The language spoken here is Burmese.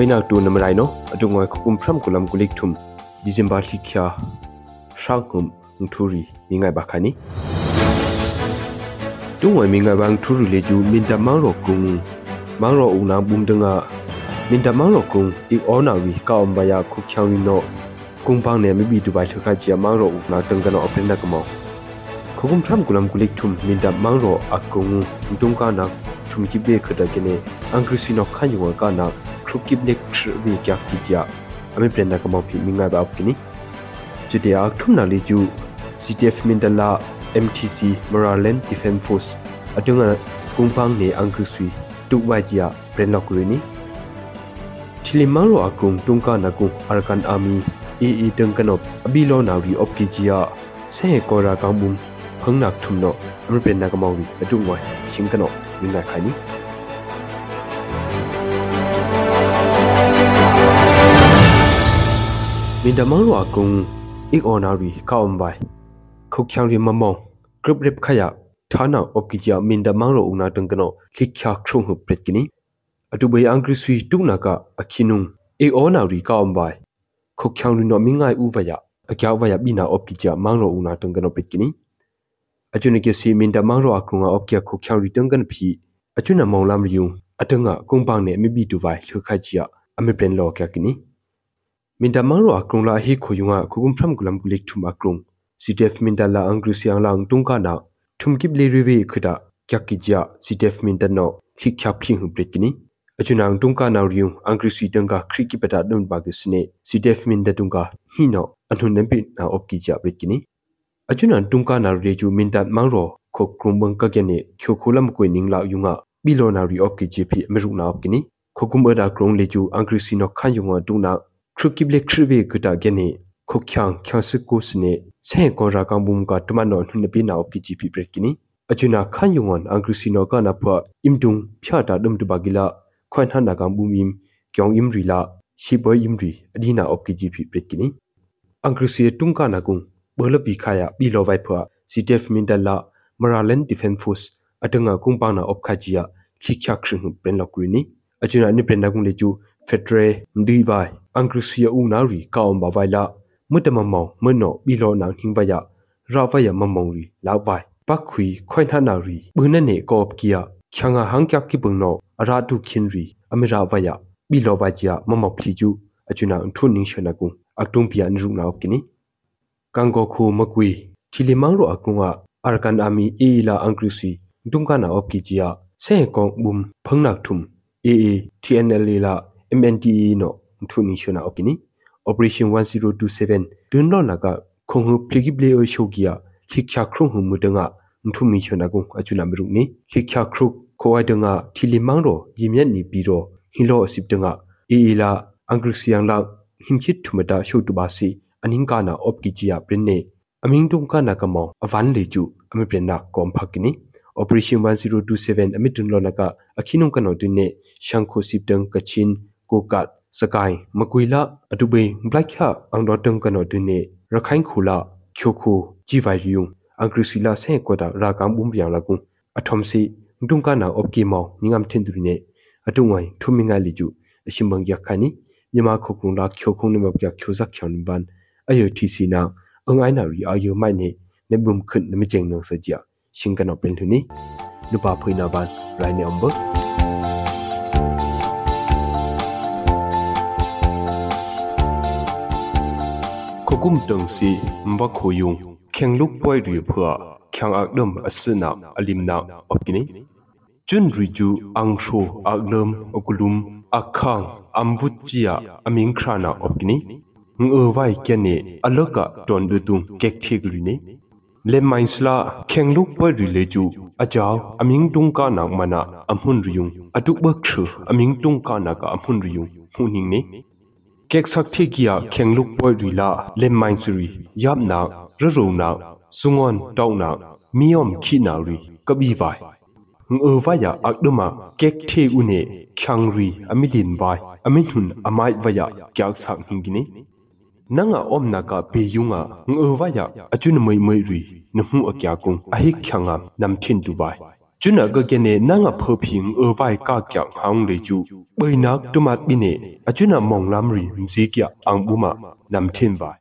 ခွေးနောက်တူနမရိုင်နောအတုငွေခုမ်ဖရမ်ကုလမ်ကုလိကထုမ်ဒီဇင်ဘာလိချာရှောက်ကုမ်ငထူရီမိငိုင်ဘခါနီတုံဝမိငိုင်ဘန်ထူရီလေကျူမင်တမောင်ရောကုံမောင်ရောဦးနာဘုံတငါမင်တမောင်ရောကုံဒီအောနာဝီကောမ်ဘယာခုချောင်းနောကုံပောင်းနေမိဘီဒူဘိုင်ထခါချီမောင်ရောဦးနာတန်ကနောအပင်နကမောခုကုမ်ထမ်ကုလမ်ကုလိကထုမ်မင်တမောင်ရောအကုံတုံကနာထုမ်ကိဘေခဒကနေအင်္ဂရိစီနောခါယောကနာခရုကိဒက်ထရီကက်ကီဂျာအမေပရန်နာကမောဖီမင်္ဂဒါပ်ကိနီဂျူတေအာထုနာလီဂျူ CTF Mindala MTC Moraland Defense Force အတုငါကုံပန်းနေအန်ကရဆွီတုဝါဂျီယာပရန်လောက်ရီနီချီလီမန်လိုအကုံတုံကနာကုံအာကန်အာမီအီအီတန်ကနော့အဘီလောနာရီအော့ကီဂျီယာဆဲကောရာကောင်ဘုံဖုံနက်ထုံနော့အမပင်နာကမောင်ဝီအတုငွိုင်းရှင်ကနော့မိငါခိုင်နီ bin da mang lo akung ik onari ka ombai khok chang ri mamong group rep khaya thana op ki ja min da mang lo una tung kano lik chak chung hu pret kini atu bai angri sui tu na ka akhinung ik onari ka ombai khok chang ri no mingai u vaya akya vaya bina op ki ja mang lo una tung kano pret kini achuna ke si min da mang lo akunga op ki khok chang ri tung kan phi achuna mong lam riung atunga kung bang ne mi bi tu vai thu kha ji ya ami pen lo kya kini minda mangro akrung la hi khoyunga khugum phram gulam gulik thum akrung ctf minda la angru siang lang tungka na thum kip le rewe khuda kya ki ja ctf minda no khi khyap khi hu brekini achuna ang tungka na riu angru si tanga khri ki pata dum ba ge sne ctf minda tungka hi no anhun nem pi na op ki ja brekini achuna tungka na re ju minda mangro kho krum bang ka ge ne khyo khulam ko ning la yunga bilonari op ki ji phi amru na op kini khokum ada krong le ju angru si no khan yunga tungna ခရုကိဘလက်ခရုဝေကတာဂေနီခုခ ्यां ခ ्यां စကုစနေဆေကောရာကံဘုံကတမနောနှနပိနာအပီဂျီပီဘရက်ကီနီအချူနာခန်ယုံဝန်အင်္ဂရစီနောကနာဖွာအင်ဒုံဖျာတာဒုံတဘာဂီလာခွန်ဟန်နာကံဘုံအင်ကျောင်းအင်ရီလာရှိဘအင်ရီအဒီနာအပီဂျီပီဘရက်ကီနီအင်္ဂရစီတုံကနာကုံဘောလပီခါယာပီလိုဝိုင်ဖွာ CTF မင်တလာမရာလန်ဒီဖ ेंस ဖို့စ်အတငါကုံပနာအပခါဂျီယာခိခ ्यां ခရင်ပရင်လောက်ရီနီအချူနာနိပရင်နာကုံလေချူဖက်ဒရယ်မဒီဝိုင်အင်္ဂရိစီယူနာရီကောင်ဘဝိုင်လာမွတ်တမမောင်မနောဘီလောနာဟင်းဝယရာဝယမမောင်ရီလာဝိုင်ပခွီခွိုင်ထနာရီဘုနနေကောပကီယာချငါဟန်ကကိပုန်နောအရာတုခင်ရီအမရာဝယဘီလောဝကျမမပလီကျူအချွနာထုန်နင်းရှနာကုအတုံပီယန်ရူနာပကီနီကန်ကိုခုမကွီချီလီမောင်ရောအကုငါအာကန်အမီအီလာအင်္ဂရိစီဒုံကနာအပကီကျီယာဆေကောင်ဘုံဖုံနက်ထုမ်အေအေ TNL လာ MNDA no thuni shona opini operation 1027 do no naga khongu phligi o shogia shiksha khru hu mudanga thumi shona gung achuna miru ni shiksha khru khowai danga thilimang ro yimyan ni bi ro hilo sip danga eila angrisiang la himchit thumada shotu basi aningka na opki chia prinne aming tungka na kamo avan leju ami prenna kom phakini operation 1027 amit dunlo naga akhinung kano dunne shankho sipdang kachin ကိုကတ်စကိုင်းမကွေလာအတူပိန်ဘလိုက်ခအောင်တော်တုံကနော်တွင်နေရခိုင်ခူလာချိုခိုဂျီဗိုင်ယူအင်္ဂရိစီလာဆဲကောတာရာကံဘုံပြောင်လာကုအထုံစီဒုံကနာအော့ကီမောင်ငမ်တင်တွင်နေအတုံဝိုင်ထုမင်းငါလီကျူအရှင်ဘန်ရခနီမြမခုကုံလာချိုခုံနေမပြချိုဇက်ချွန်ဘန်အယုတီစီနာအငိုင်းနာရီအယုမိုင်နေနေဘုံခွန်းနမကျင်းနဆကြရှင်ကနော်ပင်ထုနီလူပါဖိနာဘန်ရိုင်းနံဘာกุมตังสีมวะขยุงเข่งลุกป่วยรีเพื่อแข่งอักดมอสนาอลิมนาอบกินีจุนริจูอังโชอักเลมอกุลุมอักขังอัมวุจิยาอมิงครานาอบกินีငအဝိုင်ကနေအလကတွန်ဒူတုံကက်ထီဂရီနေလေမိုင်းစလာခေင္လုပရီလေကျူအချောင်းအမင်းတုံကနာမနာအမွန်ရီယုံအတုဘခရအမင်းတုံကနာကအမွန်ရီယုံဖူနင်းနေเก็กสักที่กี้เข่งลุกปอยรีลาเล่มไมน์สุรียับนาระรูนาสุงอนตองนามีอมขีนารีกับอีไวငအဝါယအကဒမကက်ထေဥနေချန်ရီအမီလင်ဝိုင်အမင်ထွန်းအမိုက်ဝါယကြောက်ဆောင်ဟင်ကိနေနငါအုံနာကပေယုငါငအဝါယအချွန်းမွေမွေရီနမှုအကြကုံအဟိခ ्याङा နမ်ထင်တူဝိုင်จุนก็เกเนนางเพอพิงเออไวกากยังหางเลยจูเบยนักตุมาบิเนอจุนมองลำรีมซีกยอังบุมานำเทนไว